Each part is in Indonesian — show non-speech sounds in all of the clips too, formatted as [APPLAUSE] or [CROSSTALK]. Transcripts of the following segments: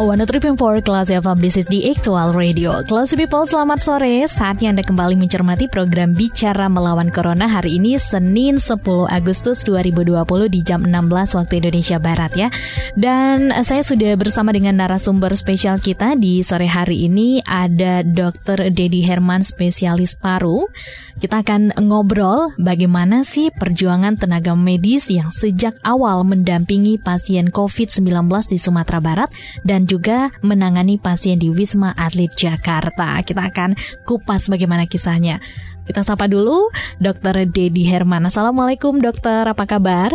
103.4 Kelas FM, this is the Actual Radio. Kelas People, selamat sore. Saatnya Anda kembali mencermati program Bicara Melawan Corona hari ini Senin 10 Agustus 2020 di jam 16 waktu Indonesia Barat ya. Dan eh, saya sudah bersama dengan narasumber spesial kita di sore hari ini ada Dr. Dedi Herman, spesialis paru. Kita akan ngobrol bagaimana sih perjuangan tenaga medis yang sejak awal mendampingi pasien COVID-19 di Sumatera Barat dan dan juga menangani pasien di Wisma Atlet Jakarta. Kita akan kupas bagaimana kisahnya. Kita sapa dulu Dr. Dedi Herman. Assalamualaikum dokter, apa kabar?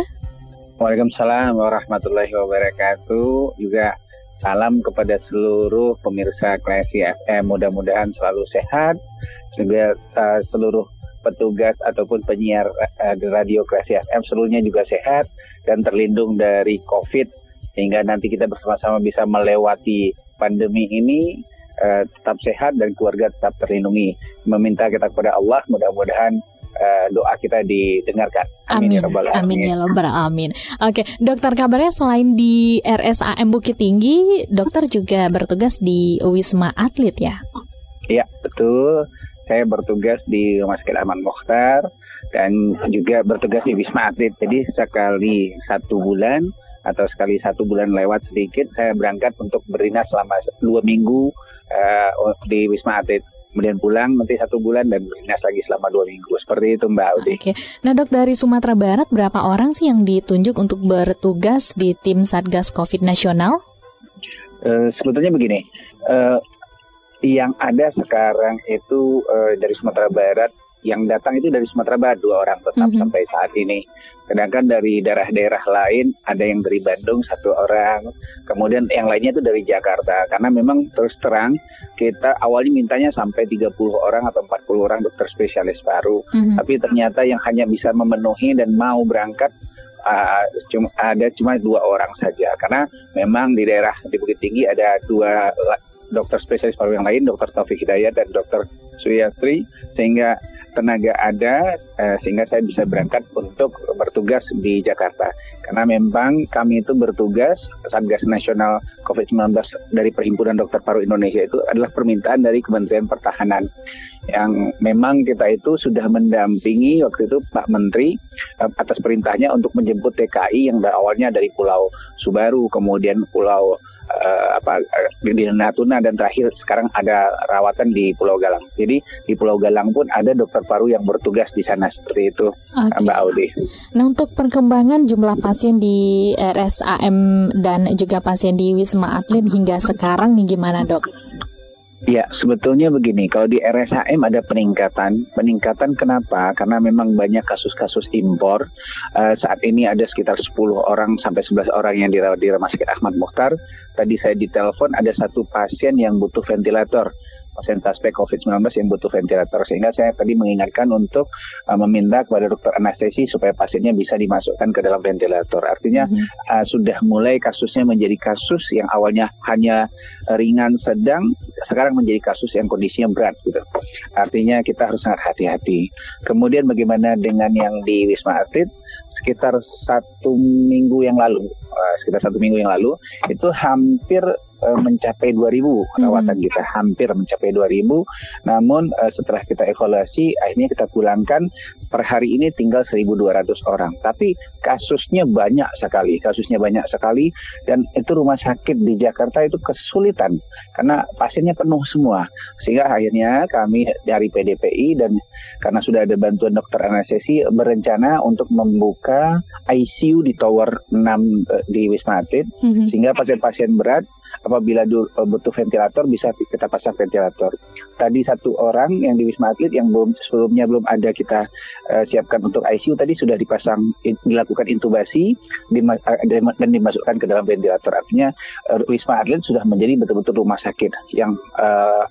Waalaikumsalam warahmatullahi wabarakatuh. Juga salam kepada seluruh pemirsa Klasi FM. Mudah-mudahan selalu sehat. Juga uh, seluruh petugas ataupun penyiar uh, radio Klasi FM seluruhnya juga sehat dan terlindung dari COVID sehingga nanti kita bersama-sama bisa melewati pandemi ini uh, tetap sehat dan keluarga tetap terlindungi. Meminta kita kepada Allah mudah-mudahan uh, doa kita didengarkan. Amin. Amin ya rabbal alamin. Amin ya rabbal alamin. Oke, dokter kabarnya selain di RSAM Bukit Tinggi, dokter juga bertugas di Wisma Atlet ya? Iya, betul. Saya bertugas di Rumah Sakit Aman Mokhtar dan juga bertugas di Wisma Atlet. Jadi sekali satu bulan atau sekali satu bulan lewat sedikit saya berangkat untuk berinas selama dua minggu uh, di Wisma Atlet kemudian pulang nanti satu bulan dan berinas lagi selama dua minggu seperti itu Mbak Udi. Oke, nah dok dari Sumatera Barat berapa orang sih yang ditunjuk untuk bertugas di tim Satgas COVID nasional? Uh, sebetulnya begini, uh, yang ada sekarang itu uh, dari Sumatera Barat yang datang itu dari Sumatera Barat dua orang tetap mm -hmm. sampai saat ini. Sedangkan dari daerah-daerah lain ada yang dari Bandung satu orang, kemudian yang lainnya itu dari Jakarta. Karena memang terus terang kita awalnya mintanya sampai 30 orang atau 40 orang dokter spesialis paru, mm-hmm. tapi ternyata yang hanya bisa memenuhi dan mau berangkat uh, cuma ada cuma dua orang saja. Karena memang di daerah di Bukit Tinggi ada dua dokter spesialis paru yang lain, dokter Taufik Hidayat dan dokter Suyatri, sehingga tenaga ada eh, sehingga saya bisa berangkat untuk bertugas di Jakarta. Karena memang kami itu bertugas Satgas Nasional COVID-19 dari Perhimpunan Dokter Paru Indonesia itu adalah permintaan dari Kementerian Pertahanan yang memang kita itu sudah mendampingi waktu itu Pak Menteri eh, atas perintahnya untuk menjemput TKI yang awalnya dari Pulau Subaru kemudian Pulau uh, apa uh, di Natuna dan terakhir sekarang ada rawatan di Pulau Galang. Jadi di Pulau Galang pun ada dokter paru yang bertugas di sana seperti itu, okay. Mbak Audi. Nah untuk perkembangan jumlah pasien di RSAM dan juga pasien di Wisma Atlet hingga sekarang nih gimana dok? Ya, sebetulnya begini, kalau di RSHM ada peningkatan. Peningkatan kenapa? Karena memang banyak kasus-kasus impor. Uh, saat ini ada sekitar 10 orang sampai 11 orang yang dirawat di Rumah Sakit Ahmad Mukhtar. Tadi saya ditelepon ada satu pasien yang butuh ventilator pasien suspek COVID-19 yang butuh ventilator. Sehingga saya tadi mengingatkan untuk uh, meminta kepada dokter anestesi supaya pasiennya bisa dimasukkan ke dalam ventilator. Artinya mm -hmm. uh, sudah mulai kasusnya menjadi kasus yang awalnya hanya ringan sedang, sekarang menjadi kasus yang kondisinya berat. Gitu. Artinya kita harus sangat hati-hati. Kemudian bagaimana dengan yang di Wisma Atlet? sekitar satu minggu yang lalu, uh, sekitar satu minggu yang lalu, itu hampir uh, mencapai 2000 rawatan hmm. kita hampir mencapai 2000 namun uh, setelah kita evaluasi akhirnya kita pulangkan per hari ini tinggal 1200 orang. Tapi kasusnya banyak sekali kasusnya banyak sekali. Dan itu rumah sakit di Jakarta itu kesulitan karena pasiennya penuh semua. Sehingga akhirnya kami dari PDPI dan karena sudah ada bantuan dokter anestesi berencana untuk membuka ICU di tower 6 uh, di Wisma Atlet. Mm -hmm. sehingga pasien-pasien berat apabila eh, butuh ventilator bisa kita pasang ventilator. Tadi satu orang yang di Wisma Atlet yang belum sebelumnya belum ada kita uh, siapkan untuk ICU tadi sudah dipasang dilakukan intubasi dan dimasukkan ke dalam ventilator. Artinya uh, Wisma Atlet sudah menjadi betul-betul rumah sakit yang uh,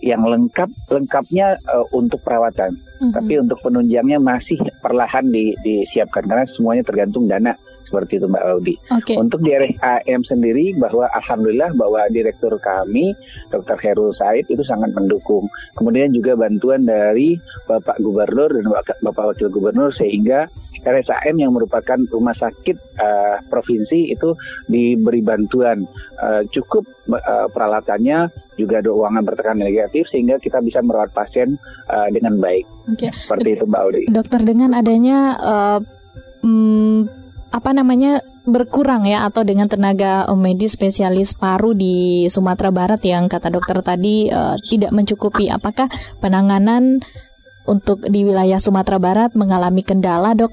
yang lengkap lengkapnya uh, untuk perawatan, mm -hmm. tapi untuk penunjangnya masih perlahan di, disiapkan karena semuanya tergantung dana seperti itu Mbak Audi. Okay. Untuk di RSAM sendiri bahwa alhamdulillah bahwa direktur kami Dr. Heru Said itu sangat mendukung. Kemudian juga bantuan dari Bapak Gubernur dan Bapak Wakil Gubernur sehingga RSAM yang merupakan rumah sakit uh, provinsi itu diberi bantuan uh, cukup uh, peralatannya juga ada uangan bertekanan negatif sehingga kita bisa merawat pasien uh, dengan baik. Okay. Seperti itu Mbak Audi. Dokter dengan adanya uh, hmm, apa namanya berkurang ya atau dengan tenaga medis spesialis paru di Sumatera Barat yang kata dokter tadi uh, tidak mencukupi apakah penanganan untuk di wilayah Sumatera Barat mengalami kendala dok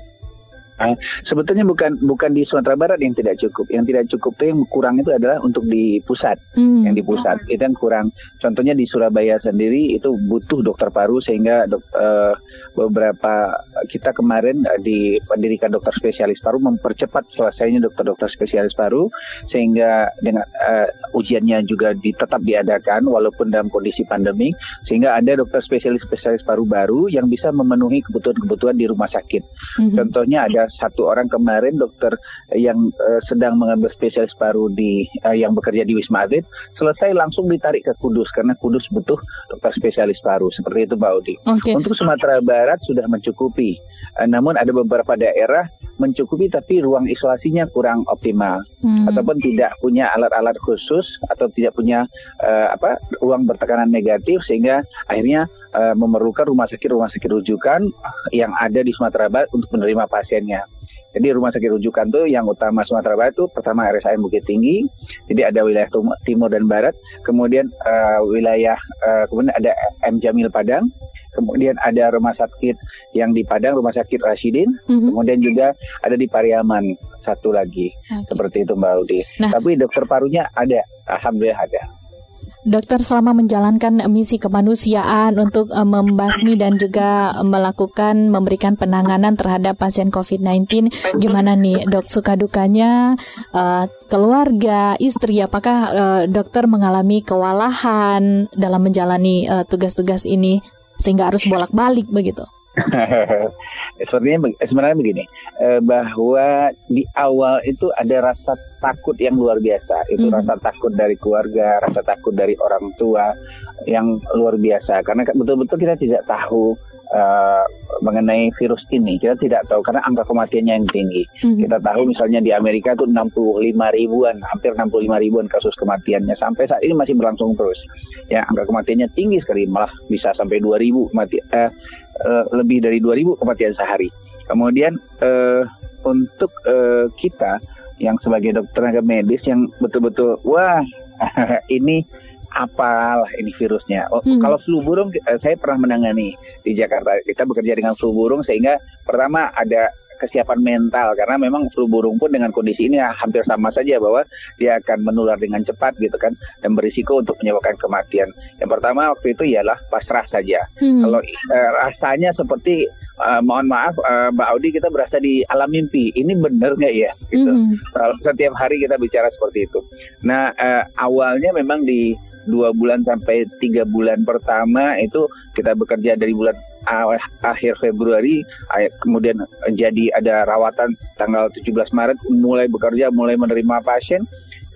Nah, sebetulnya bukan bukan di Sumatera Barat yang tidak cukup. Yang tidak cukup itu yang kurang itu adalah untuk di pusat. Hmm. Yang di pusat itu yang kurang. Contohnya di Surabaya sendiri itu butuh dokter paru sehingga dok, uh, beberapa kita kemarin uh, di pendidikan dokter spesialis paru mempercepat selesainya dokter-dokter spesialis paru sehingga dengan uh, ujiannya juga di, tetap diadakan walaupun dalam kondisi pandemi sehingga ada dokter spesialis spesialis paru baru yang bisa memenuhi kebutuhan-kebutuhan di rumah sakit. Hmm. Contohnya ada satu orang kemarin dokter yang uh, sedang mengambil spesialis paru di uh, yang bekerja di Wisma Atlet selesai langsung ditarik ke Kudus karena Kudus butuh dokter spesialis paru seperti itu Mbak Audi. Okay. Untuk Sumatera Barat sudah mencukupi, uh, namun ada beberapa daerah mencukupi tapi ruang isolasinya kurang optimal hmm. ataupun tidak punya alat-alat khusus atau tidak punya uh, apa ruang bertekanan negatif sehingga akhirnya uh, memerlukan rumah sakit rumah sakit rujukan yang ada di Sumatera Barat untuk menerima pasiennya. Jadi rumah sakit rujukan tuh yang utama Sumatera Barat itu pertama RSAM Bukit Tinggi, jadi ada wilayah timur dan barat, kemudian uh, wilayah uh, kemudian ada M Jamil Padang, kemudian ada rumah sakit yang di Padang, rumah sakit Rashidin, mm-hmm. kemudian juga ada di Pariaman satu lagi, okay. seperti itu Mbak Audi. Nah. Tapi dokter parunya ada, alhamdulillah ada. Dokter selama menjalankan misi kemanusiaan untuk uh, membasmi dan juga melakukan memberikan penanganan terhadap pasien COVID-19, gimana nih dok suka dukanya uh, keluarga, istri, apakah uh, dokter mengalami kewalahan dalam menjalani tugas-tugas uh, ini sehingga harus bolak-balik begitu? [LAUGHS] sebenarnya sebenarnya begini eh, bahwa di awal itu ada rasa takut yang luar biasa itu mm -hmm. rasa takut dari keluarga rasa takut dari orang tua yang luar biasa karena betul-betul kita tidak tahu uh, mengenai virus ini. Kita tidak tahu karena angka kematiannya yang tinggi. Mm-hmm. kita tahu misalnya di Amerika itu 65 ribuan hampir 65 ribuan kasus kematiannya. Sampai saat ini masih berlangsung terus. Ya angka kematiannya tinggi sekali malah bisa sampai 2000 mati uh, uh, lebih dari 2000 kematian sehari. Kemudian uh, untuk uh, kita yang sebagai dokter tenaga medis yang betul-betul wah [LAUGHS] ini apalah ini virusnya. Oh, hmm. Kalau flu burung eh, saya pernah menangani di Jakarta. Kita bekerja dengan flu burung sehingga pertama ada kesiapan mental karena memang flu burung pun dengan kondisi ini hampir sama saja bahwa dia akan menular dengan cepat gitu kan dan berisiko untuk menyebabkan kematian. Yang pertama waktu itu ialah pasrah saja. Hmm. Kalau uh, rasanya seperti uh, mohon maaf uh, Mbak Audi kita berasa di alam mimpi. Ini benar nggak ya? Gitu. Hmm. Setiap hari kita bicara seperti itu. Nah uh, awalnya memang di dua bulan sampai tiga bulan pertama itu kita bekerja dari bulan akhir Februari kemudian jadi ada rawatan tanggal 17 Maret mulai bekerja mulai menerima pasien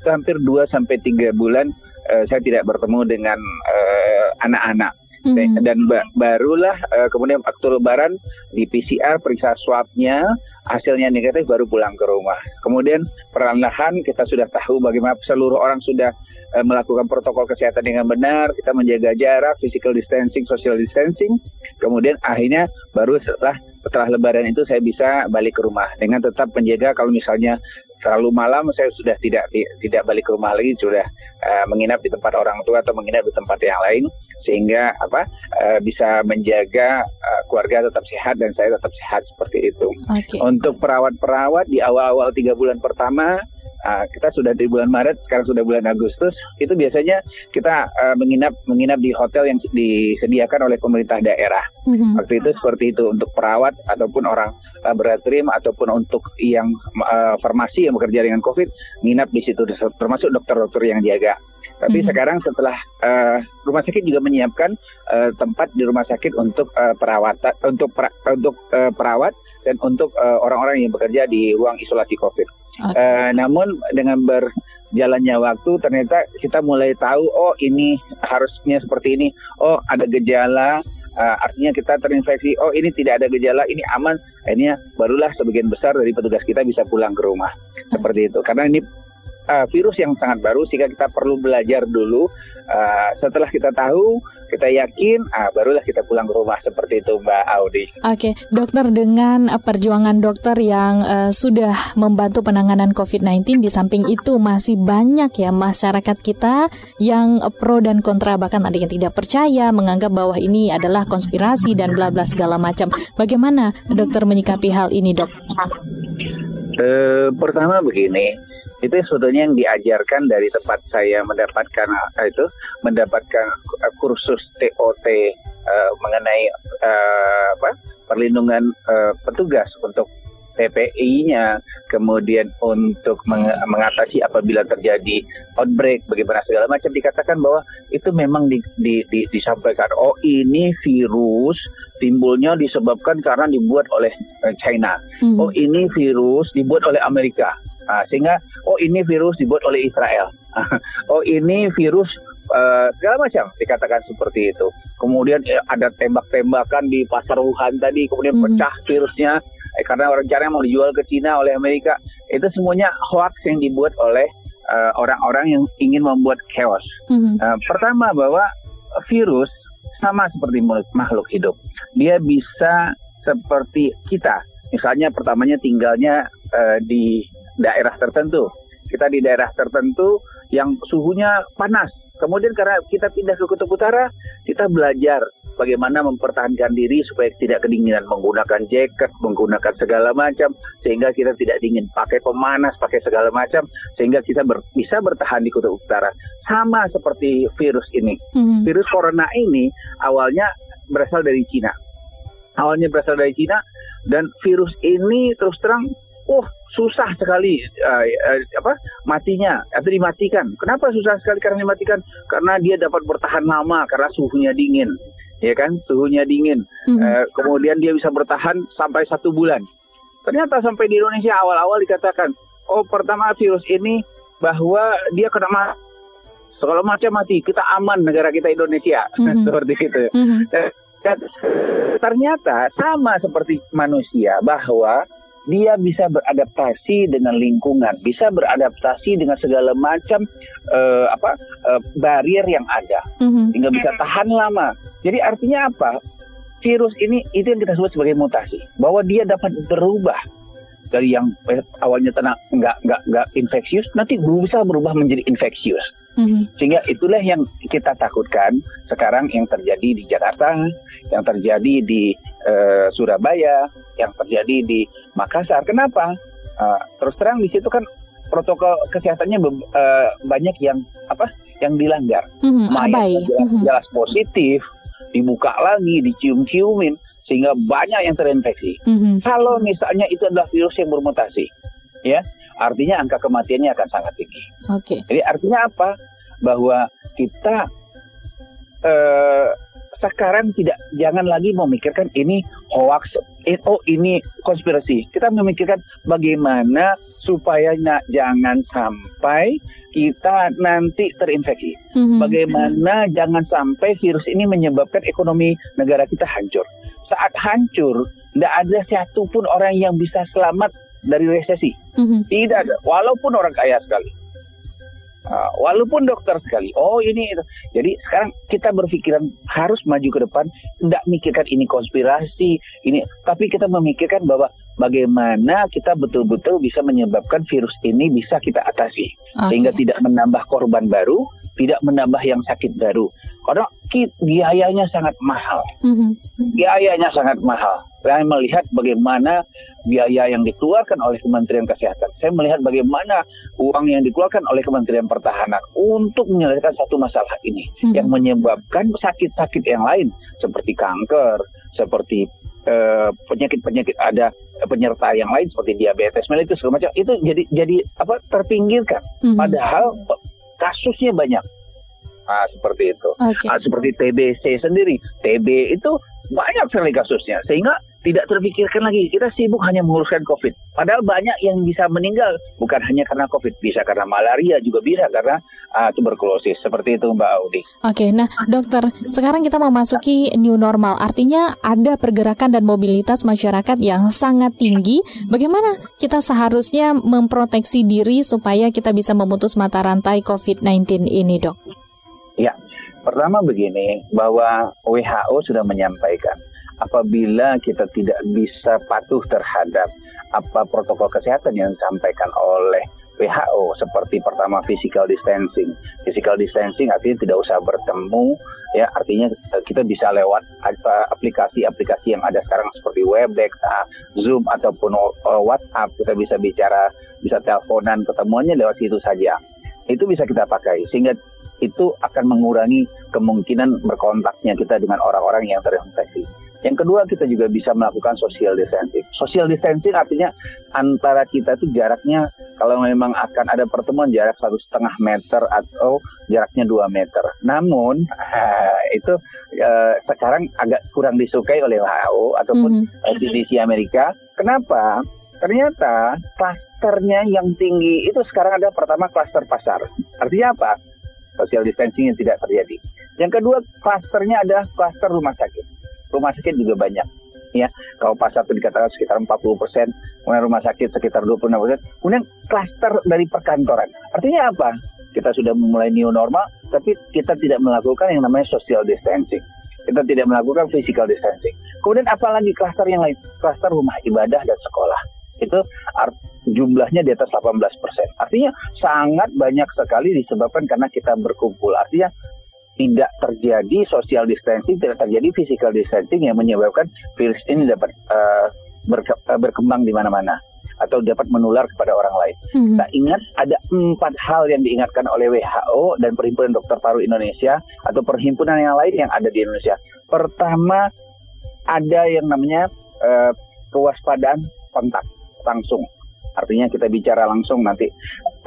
itu hampir 2 sampai 3 bulan uh, saya tidak bertemu dengan uh, anak-anak hmm. dan ba barulah uh, kemudian waktu lebaran di PCR periksa swabnya hasilnya negatif baru pulang ke rumah. Kemudian perlahan kita sudah tahu bagaimana seluruh orang sudah uh, melakukan protokol kesehatan dengan benar, kita menjaga jarak, physical distancing, social distancing. Kemudian akhirnya baru setelah setelah lebaran itu saya bisa balik ke rumah dengan tetap menjaga kalau misalnya terlalu malam saya sudah tidak tidak balik ke rumah lagi sudah uh, menginap di tempat orang tua atau menginap di tempat yang lain sehingga apa uh, bisa menjaga uh, keluarga tetap sehat dan saya tetap sehat seperti itu. Okay. Untuk perawat-perawat di awal-awal tiga bulan pertama uh, kita sudah di bulan Maret, sekarang sudah bulan Agustus. Itu biasanya kita uh, menginap menginap di hotel yang disediakan oleh pemerintah daerah. Mm-hmm. Waktu itu seperti itu untuk perawat ataupun orang laboratorium ataupun untuk yang uh, farmasi yang bekerja dengan COVID, menginap di situ termasuk dokter-dokter yang jaga. Tapi Mhm. sekarang setelah eh, rumah sakit juga menyiapkan eh, tempat di rumah sakit untuk eh, perawatan, untuk pra- untuk eh, perawat dan untuk orang-orang yang bekerja di ruang isolasi COVID. Oke. Eh, namun dengan berjalannya waktu ternyata kita mulai tahu oh ini harusnya seperti ini. Oh ada gejala eh, artinya kita terinfeksi. Oh ini tidak ada gejala, ini aman. Akhirnya barulah sebagian besar dari petugas kita bisa pulang ke rumah. Seperti itu. Karena ini eh, virus yang sangat baru sehingga kita perlu belajar dulu. Eh, setelah kita tahu, kita yakin, ah, barulah kita pulang ke rumah seperti itu Mbak Audi. Oke, dokter dengan perjuangan dokter yang eh, sudah membantu penanganan COVID-19 di samping itu masih banyak ya masyarakat kita yang pro dan kontra bahkan ada yang tidak percaya menganggap bahwa ini adalah konspirasi dan bla bla segala macam. Bagaimana dokter menyikapi hal ini, Dok? Eh, pertama begini, itu sebetulnya yang diajarkan dari tempat saya mendapatkan eh, itu mendapatkan eh, kursus TOT eh, mengenai eh, apa perlindungan eh, petugas untuk TPI-nya, kemudian untuk meng- mengatasi apabila terjadi outbreak, bagaimana segala macam dikatakan bahwa itu memang di, di, di- disampaikan. Oh ini virus timbulnya disebabkan karena dibuat oleh eh, China. Mhm. Oh ini virus dibuat oleh Amerika. Ah, sehingga oh ini virus dibuat oleh Israel. [LAUGHS] oh ini virus eh, segala macam dikatakan seperti itu. Kemudian eh, ada tembak-tembakan di pasar Wuhan tadi, kemudian Mhm. pecah virusnya eh, karena rencananya mau dijual ke Cina oleh Amerika. Itu semuanya hoax yang dibuat oleh eh, orang-orang yang ingin membuat chaos. Mhm. Eh, pertama bahwa virus sama seperti makhluk hidup. Dia bisa seperti kita. Misalnya pertamanya tinggalnya eh, di daerah tertentu. Kita di daerah tertentu yang suhunya panas. Kemudian karena kita pindah ke kutub utara, kita belajar bagaimana mempertahankan diri supaya tidak kedinginan menggunakan jaket, menggunakan segala macam sehingga kita tidak dingin, pakai pemanas, pakai segala macam sehingga kita ber- bisa bertahan di kutub utara. Sama seperti virus ini. Mhm. Virus corona ini awalnya berasal dari Cina. Awalnya berasal dari Cina dan virus ini terus terang oh susah sekali eh, apa matinya atau dimatikan. Kenapa susah sekali karena dimatikan? Karena dia dapat bertahan lama karena suhunya dingin, ya kan? Suhunya dingin. Mhm. Eh, kemudian dia bisa bertahan sampai satu bulan. Ternyata sampai di Indonesia awal-awal dikatakan, oh pertama virus ini bahwa dia kena ma- segala macam mati, kita aman negara kita Indonesia Mhm. [LAUGHS] seperti itu. Mhm. Dan, dan ternyata sama seperti manusia bahwa dia bisa beradaptasi dengan lingkungan, bisa beradaptasi dengan segala macam eh, apa eh, barrier yang ada Mhm. hingga bisa tahan lama. Jadi artinya apa? Virus ini itu yang kita sebut sebagai mutasi, bahwa dia dapat berubah dari yang awalnya tenang nggak nggak nggak infeksius, nanti bisa berubah menjadi infeksius. Mhm. Sehingga itulah yang kita takutkan sekarang yang terjadi di Jakarta, yang terjadi di eh, Surabaya, yang terjadi di Makassar. Kenapa? Eh, terus terang di situ kan protokol kesehatannya eh, banyak yang apa? Yang dilanggar. Mhm. Mayat jelas, Mhm. jelas positif, dibuka lagi, dicium-ciumin, sehingga banyak yang terinfeksi. Mhm. Kalau misalnya itu adalah virus yang bermutasi, ya, artinya angka kematiannya akan sangat tinggi. Oke. Jadi artinya apa? Bahwa kita eh, sekarang tidak jangan lagi memikirkan ini hoax, eh, oh ini konspirasi. Kita memikirkan bagaimana supaya na- jangan sampai kita nanti terinfeksi. Mhm. Bagaimana jangan sampai virus ini menyebabkan ekonomi negara kita hancur. Saat hancur, tidak ada satupun orang yang bisa selamat dari resesi. Mhm. Tidak ada, walaupun orang kaya sekali. Ah, walaupun dokter sekali. Oh ini itu. Jadi sekarang kita berpikiran harus maju ke depan, tidak mikirkan ini konspirasi, ini, tapi kita memikirkan bahwa bagaimana kita betul-betul bisa menyebabkan virus ini bisa kita atasi, Oke. sehingga tidak menambah korban baru, tidak menambah yang sakit baru. Karena biayanya sangat mahal Mhm. biayanya sangat mahal. Saya melihat bagaimana biaya yang dikeluarkan oleh Kementerian Kesehatan. Saya melihat bagaimana uang yang dikeluarkan oleh Kementerian Pertahanan untuk menyelesaikan satu masalah ini Mhm. yang menyebabkan sakit-sakit yang lain seperti kanker, seperti eh, penyakit-penyakit ada penyerta yang lain seperti diabetes mellitus segala macam itu jadi jadi apa terpinggirkan. Mhm. Padahal kasusnya banyak. Ah, seperti itu. Oke. Ah, seperti TBC sendiri. TB itu banyak sekali kasusnya sehingga tidak terpikirkan lagi kita sibuk hanya menguruskan COVID. Padahal banyak yang bisa meninggal bukan hanya karena COVID, bisa karena malaria juga bisa karena ah, tuberkulosis. Seperti itu Mbak Audi. Oke, nah dokter, sekarang kita memasuki new normal. Artinya ada pergerakan dan mobilitas masyarakat yang sangat tinggi. Bagaimana kita seharusnya memproteksi diri supaya kita bisa memutus mata rantai COVID-19 ini, dok? Ya, pertama begini bahwa WHO sudah menyampaikan apabila kita tidak bisa patuh terhadap apa protokol kesehatan yang disampaikan oleh WHO seperti pertama physical distancing. Physical distancing artinya tidak usah bertemu ya artinya eh, kita bisa lewat aplikasi-aplikasi yang ada sekarang seperti Webex, ah, Zoom ataupun eh, WhatsApp kita bisa bicara bisa teleponan ketemuannya lewat situ saja. Itu bisa kita pakai sehingga itu akan mengurangi kemungkinan berkontaknya kita dengan orang-orang yang terinfeksi. Yang kedua kita juga bisa melakukan social distancing. Social distancing artinya antara kita itu jaraknya kalau memang akan ada pertemuan jarak satu setengah meter atau jaraknya dua meter. Namun [LAUGHS] itu eh, sekarang agak kurang disukai oleh WHO ataupun mm CDC Amerika. Kenapa? Ternyata klasternya yang tinggi itu sekarang ada pertama klaster pasar. Artinya apa? Social distancing yang tidak terjadi. Yang kedua klasternya ada klaster rumah sakit rumah sakit juga banyak ya. Kalau pasar itu dikatakan sekitar 40 persen kemudian rumah sakit sekitar 26 persen kemudian klaster dari perkantoran. Artinya apa? Kita sudah memulai new normal tapi kita tidak melakukan yang namanya social distancing. Kita tidak melakukan physical distancing. Kemudian apalagi klaster yang lain? Klaster rumah ibadah dan sekolah. Itu jumlahnya di atas 18 persen. Artinya sangat banyak sekali disebabkan karena kita berkumpul. Artinya tidak terjadi social distancing, tidak terjadi physical distancing yang menyebabkan virus ini dapat uh, berke, berkembang di mana-mana atau dapat menular kepada orang lain. Hmm. Nah, ingat ada empat hal yang diingatkan oleh WHO dan Perhimpunan Dokter Paru Indonesia atau perhimpunan yang lain yang ada di Indonesia. Pertama, ada yang namanya uh, kewaspadaan kontak langsung. Artinya kita bicara langsung nanti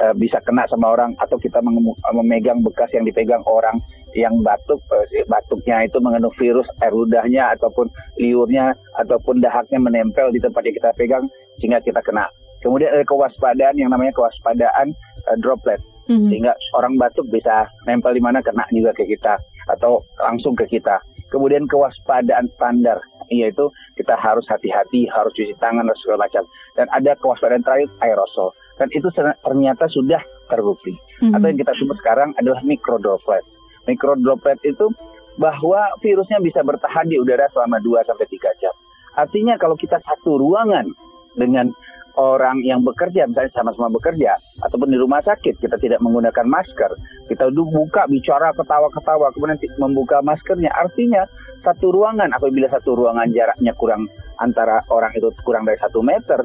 uh, bisa kena sama orang atau kita memegang bekas yang dipegang orang yang batuk eh, batuknya itu mengandung virus air ludahnya ataupun liurnya ataupun dahaknya menempel di tempat yang kita pegang sehingga kita kena. Kemudian ada kewaspadaan yang namanya kewaspadaan uh, droplet. Mm-hmm. Sehingga orang batuk bisa nempel di mana kena juga ke kita atau langsung ke kita. Kemudian kewaspadaan standar yaitu kita harus hati-hati, harus cuci tangan dan segala macam. Dan ada kewaspadaan terakhir aerosol. Dan itu ternyata sudah terbukti. Mm-hmm. Atau yang kita sebut sekarang adalah mikrodroplet mikrodroplet itu bahwa virusnya bisa bertahan di udara selama 2 sampai 3 jam. Artinya kalau kita satu ruangan dengan orang yang bekerja, misalnya sama-sama bekerja, ataupun di rumah sakit, kita tidak menggunakan masker, kita duduk buka, bicara, ketawa-ketawa, kemudian membuka maskernya, artinya satu ruangan, apabila satu ruangan jaraknya kurang antara orang itu kurang dari satu meter,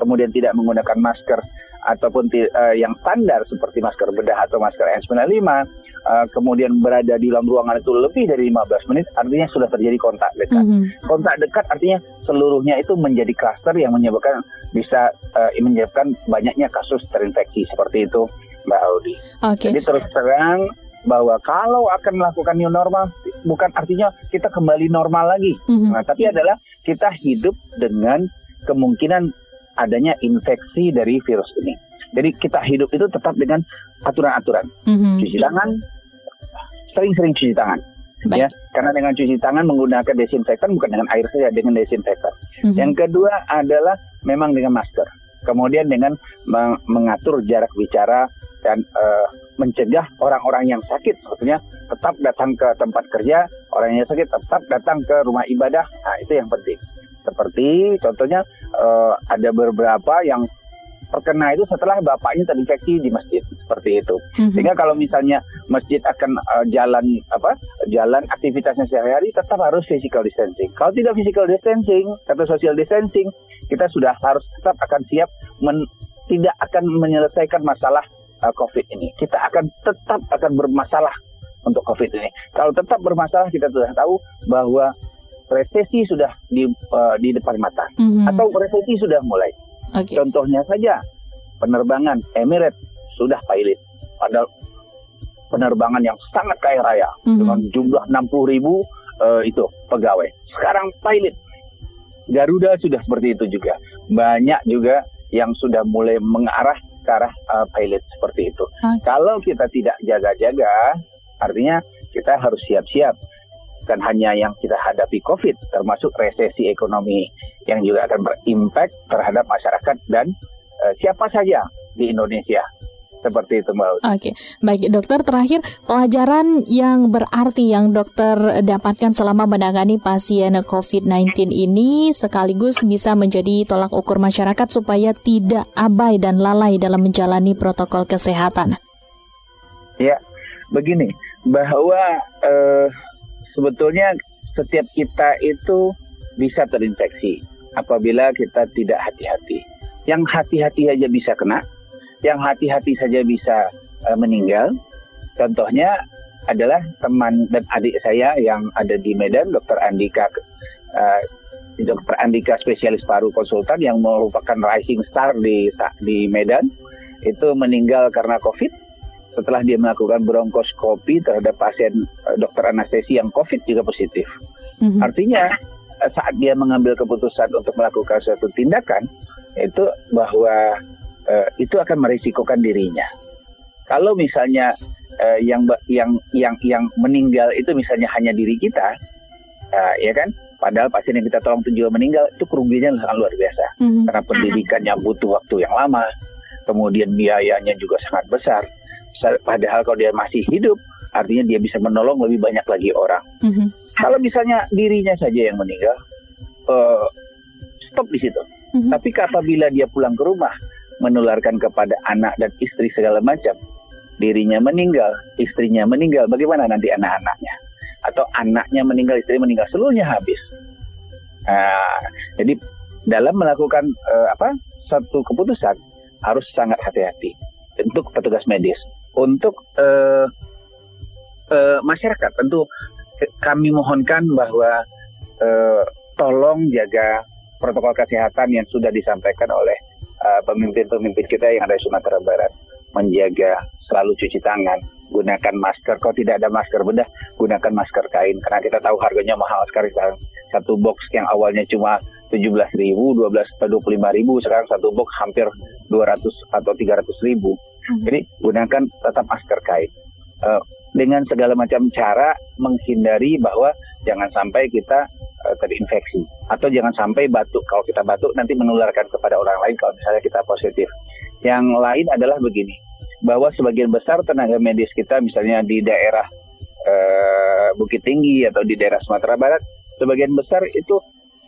kemudian tidak menggunakan masker ataupun uh, yang standar seperti masker bedah atau masker N95, uh, kemudian berada di dalam ruangan itu lebih dari 15 menit, artinya sudah terjadi kontak dekat. Mm -hmm. Kontak dekat artinya seluruhnya itu menjadi klaster yang menyebabkan bisa uh, menyebabkan banyaknya kasus terinfeksi seperti itu, Mbak Audi. Okay. Jadi terus terang bahwa kalau akan melakukan new normal bukan artinya kita kembali normal lagi, mm -hmm. nah, tapi adalah kita hidup dengan kemungkinan adanya infeksi dari virus ini. Jadi kita hidup itu tetap dengan aturan-aturan. Mm-hmm. Cuci tangan, sering-sering cuci tangan. Baik. Ya, karena dengan cuci tangan menggunakan desinfektan bukan dengan air saja, dengan desinfektan. Mm-hmm. Yang kedua adalah memang dengan masker. Kemudian dengan meng- mengatur jarak bicara dan uh, mencegah orang-orang yang sakit sebetulnya tetap datang ke tempat kerja, orang yang sakit tetap datang ke rumah ibadah. Nah, itu yang penting. Seperti contohnya uh, ada beberapa yang terkena itu setelah bapaknya terinfeksi di masjid seperti itu. Mm-hmm. Sehingga kalau misalnya masjid akan uh, jalan apa jalan aktivitasnya sehari-hari tetap harus physical distancing. Kalau tidak physical distancing atau social distancing, kita sudah harus tetap akan siap men, tidak akan menyelesaikan masalah uh, COVID ini. Kita akan tetap akan bermasalah untuk COVID ini. Kalau tetap bermasalah kita sudah tahu bahwa resesi sudah di uh, di depan mata mm-hmm. atau resesi sudah mulai. Okay. Contohnya saja penerbangan Emirates sudah pilot. Padahal penerbangan yang sangat kaya raya Mhm. dengan jumlah 60 ribu eh, itu pegawai. Sekarang pilot Garuda sudah seperti itu juga. Banyak juga yang sudah mulai mengarah ke arah eh, pilot seperti itu. Oke. Kalau kita tidak jaga-jaga, artinya kita harus siap-siap. Bukan hanya yang kita hadapi COVID, termasuk resesi ekonomi yang juga akan berimpact terhadap masyarakat dan eh, siapa saja di Indonesia. Seperti itu, Mbak. Oke, baik dokter. Terakhir, pelajaran yang berarti yang dokter dapatkan selama menangani pasien COVID-19 ini sekaligus bisa menjadi tolak ukur masyarakat supaya tidak abai dan lalai dalam menjalani protokol kesehatan. Ya, begini bahwa eh, sebetulnya setiap kita itu bisa terinfeksi apabila kita tidak hati-hati. Yang hati-hati aja bisa kena, yang hati-hati saja bisa eh, meninggal. Contohnya adalah teman dan adik saya yang ada di Medan, Dr. Andika, eh, Dr. Andika spesialis paru konsultan yang merupakan rising star di di Medan itu meninggal karena COVID setelah dia melakukan bronkoskopi terhadap pasien eh, dokter anestesi yang COVID juga positif. Mhm. Artinya eh, saat dia mengambil keputusan untuk melakukan suatu tindakan itu bahwa eh, itu akan merisikokan dirinya. Kalau misalnya eh, yang yang yang yang meninggal itu misalnya hanya diri kita, eh, ya kan? Padahal pasien yang kita tolong itu juga meninggal, itu kerugiannya sangat luar biasa Mhm. karena pendidikannya butuh waktu yang lama, kemudian biayanya juga sangat besar. Padahal kalau dia masih hidup, artinya dia bisa menolong lebih banyak lagi orang. Mhm. Kalau misalnya dirinya saja yang meninggal, eh, stop di situ. Mhm. Tapi apabila dia pulang ke rumah, menularkan kepada anak dan istri segala macam, dirinya meninggal, istrinya meninggal, bagaimana nanti anak-anaknya? Atau anaknya meninggal, istri meninggal, seluruhnya habis. Nah, jadi dalam melakukan eh, apa satu keputusan harus sangat hati-hati untuk petugas medis, untuk eh, eh, masyarakat tentu eh, kami mohonkan bahwa eh, tolong jaga protokol kesehatan yang sudah disampaikan oleh eh, pemimpin-pemimpin kita yang ada di Sumatera Barat, menjaga selalu cuci tangan, gunakan masker. Kalau tidak ada masker bedah, gunakan masker kain karena kita tahu harganya mahal sekali sekarang. Satu box yang awalnya cuma 17.000, 12 atau 25.000, sekarang satu box hampir 200 atau 300.000. Jadi gunakan tetap masker kain. Eh, dengan segala macam cara menghindari bahwa jangan sampai kita eh, terinfeksi atau jangan sampai batuk. Kalau kita batuk nanti menularkan kepada orang lain kalau misalnya kita positif. Yang lain adalah begini, bahwa sebagian besar tenaga medis kita misalnya di daerah eh, Bukit Tinggi atau di daerah Sumatera Barat, sebagian besar itu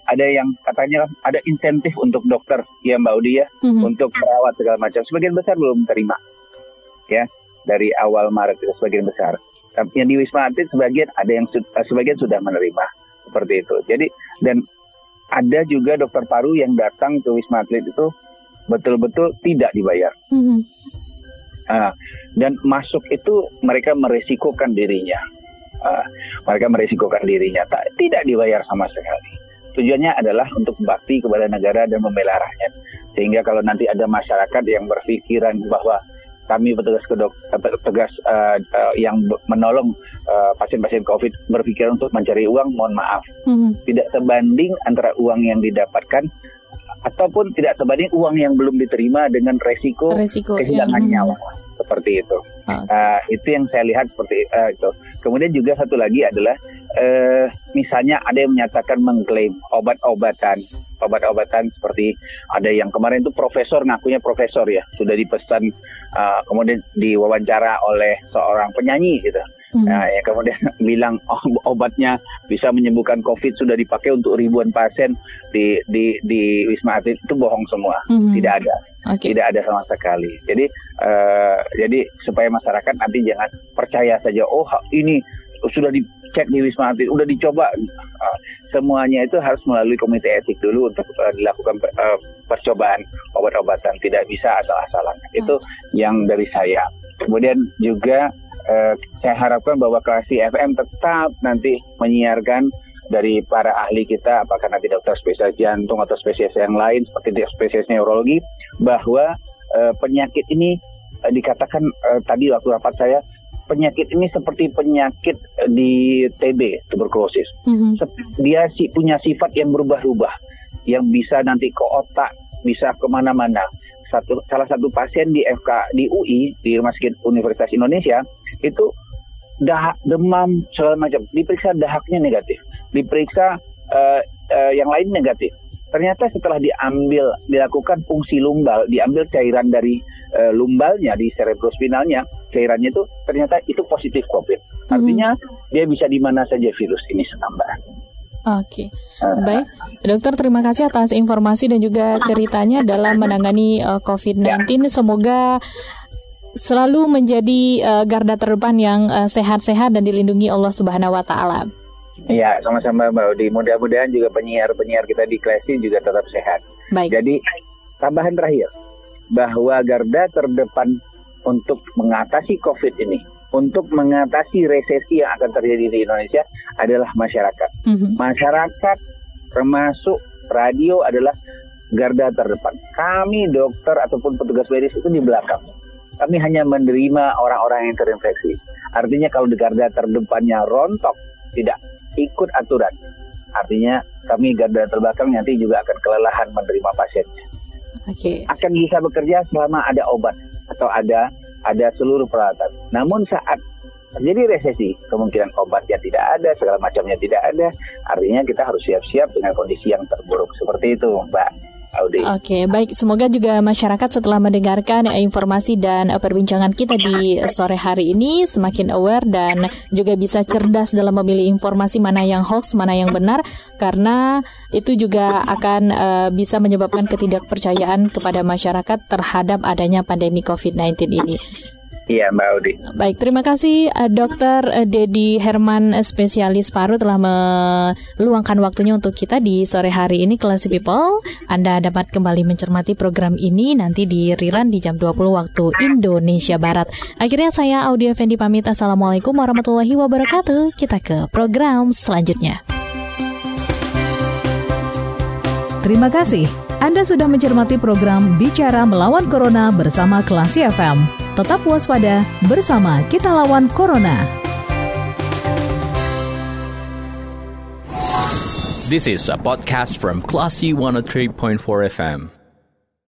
ada yang katanya ada insentif untuk dokter ya Mbak Udi ya Mhm. untuk perawat segala macam. Sebagian besar belum terima, ya dari awal Maret itu sebagian besar. Tapi yang di Wisma Atlet sebagian ada yang eh, sebagian sudah menerima seperti itu. Jadi dan ada juga dokter paru yang datang ke Wisma Atlet itu betul-betul tidak dibayar. Mhm. Ah, dan masuk itu mereka meresikokan dirinya. Ah, mereka meresikokan dirinya, tak, tidak dibayar sama sekali. Tujuannya adalah untuk bakti kepada negara dan membela rakyat. Sehingga kalau nanti ada masyarakat yang berpikiran bahwa kami petugas kedok, eh, petugas eh, eh, yang menolong eh, pasien-pasien COVID berpikiran untuk mencari uang, mohon maaf, Mhm. tidak sebanding antara uang yang didapatkan ataupun tidak sebanding uang yang belum diterima dengan resiko Resiko kehilangan ya. nyawa seperti itu. Oke. Uh, itu yang saya lihat seperti uh, itu. Kemudian juga satu lagi adalah uh, misalnya ada yang menyatakan mengklaim obat-obatan, obat-obatan seperti ada yang kemarin itu profesor ngakunya profesor ya sudah dipesan uh, kemudian diwawancara oleh seorang penyanyi gitu. Mhm. Nah, ya kemudian [LAUGHS] bilang oh, obatnya bisa menyembuhkan COVID sudah dipakai untuk ribuan pasien di di di Wisma Atlet itu bohong semua, Mhm. tidak ada Oke. tidak ada sama sekali. Jadi eh, jadi supaya masyarakat nanti jangan percaya saja oh ini sudah dicek di Wisma Atlet, udah dicoba. Eh, semuanya itu harus melalui komite etik dulu untuk eh, dilakukan per- eh, percobaan obat-obatan. Tidak bisa asal-asalan. Itu yang dari saya. Kemudian juga eh, saya harapkan bahwa Klasi FM tetap nanti menyiarkan dari para ahli kita, apakah nanti dokter spesialis jantung atau spesialis yang lain seperti spesialis neurologi, bahwa eh, penyakit ini eh, dikatakan eh, tadi waktu rapat saya penyakit ini seperti penyakit eh, di TB, tuberkulosis. Mhm. Sep- Dia si punya sifat yang berubah-ubah, yang bisa nanti ke otak, bisa ke mana-mana. Satu, salah satu pasien di FK di UI di Rumah Sakit Universitas Indonesia itu dahak, demam segala macam. Diperiksa dahaknya negatif, diperiksa eh, eh, yang lain negatif. Ternyata setelah diambil dilakukan fungsi lumbal, diambil cairan dari eh, lumbalnya di cerebrospinalnya, cairannya itu ternyata itu positif COVID. Artinya dia bisa di mana saja virus ini setambah. Oke, baik, dokter terima kasih atas informasi dan juga ceritanya dalam menangani eh, COVID-19. Semoga selalu menjadi eh, garda terdepan yang eh, sehat-sehat dan dilindungi Allah Subhanahu Wa Taala. Iya, sama-sama Mbak Udi. Mudah-mudahan juga penyiar-penyiar kita di Klesi juga tetap sehat. Baik, Jadi tambahan terakhir bahwa garda terdepan untuk mengatasi COVID ini, untuk mengatasi resesi yang akan terjadi di Indonesia adalah masyarakat. Mhm. Masyarakat termasuk radio adalah garda terdepan. Kami dokter ataupun petugas medis itu di belakang. Kami hanya menerima orang-orang yang terinfeksi. Artinya kalau di garda terdepannya rontok, tidak ikut aturan. Artinya kami garda terbelakang nanti juga akan kelelahan menerima pasiennya. Oke, Akan bisa bekerja selama ada obat atau ada ada seluruh peralatan. Namun saat terjadi resesi, kemungkinan obatnya tidak ada, segala macamnya tidak ada. Artinya kita harus siap-siap dengan kondisi yang terburuk seperti itu, Mbak Audi. Oke, baik. Semoga juga masyarakat setelah mendengarkan eh, informasi dan eh, perbincangan kita di sore hari ini semakin aware dan juga bisa cerdas dalam memilih informasi mana yang hoax, mana yang benar, karena itu juga akan eh, bisa menyebabkan ketidakpercayaan kepada masyarakat terhadap adanya pandemi COVID-19 ini. Iya, Mbak Audi. Baik, terima kasih eh, Dokter eh, Dedi Herman, eh, spesialis paru telah meluangkan waktunya untuk kita di sore hari ini Classy People. Anda dapat kembali mencermati program ini nanti di rerun di jam 20 waktu Indonesia Barat. Akhirnya saya Audio Fendi pamit. Assalamualaikum warahmatullahi wabarakatuh. Kita ke program selanjutnya. Terima kasih. Anda sudah mencermati program Bicara Melawan Corona bersama Klasi FM. Tetap waspada bersama kita lawan Corona. This is a podcast from Classy 103.4 FM.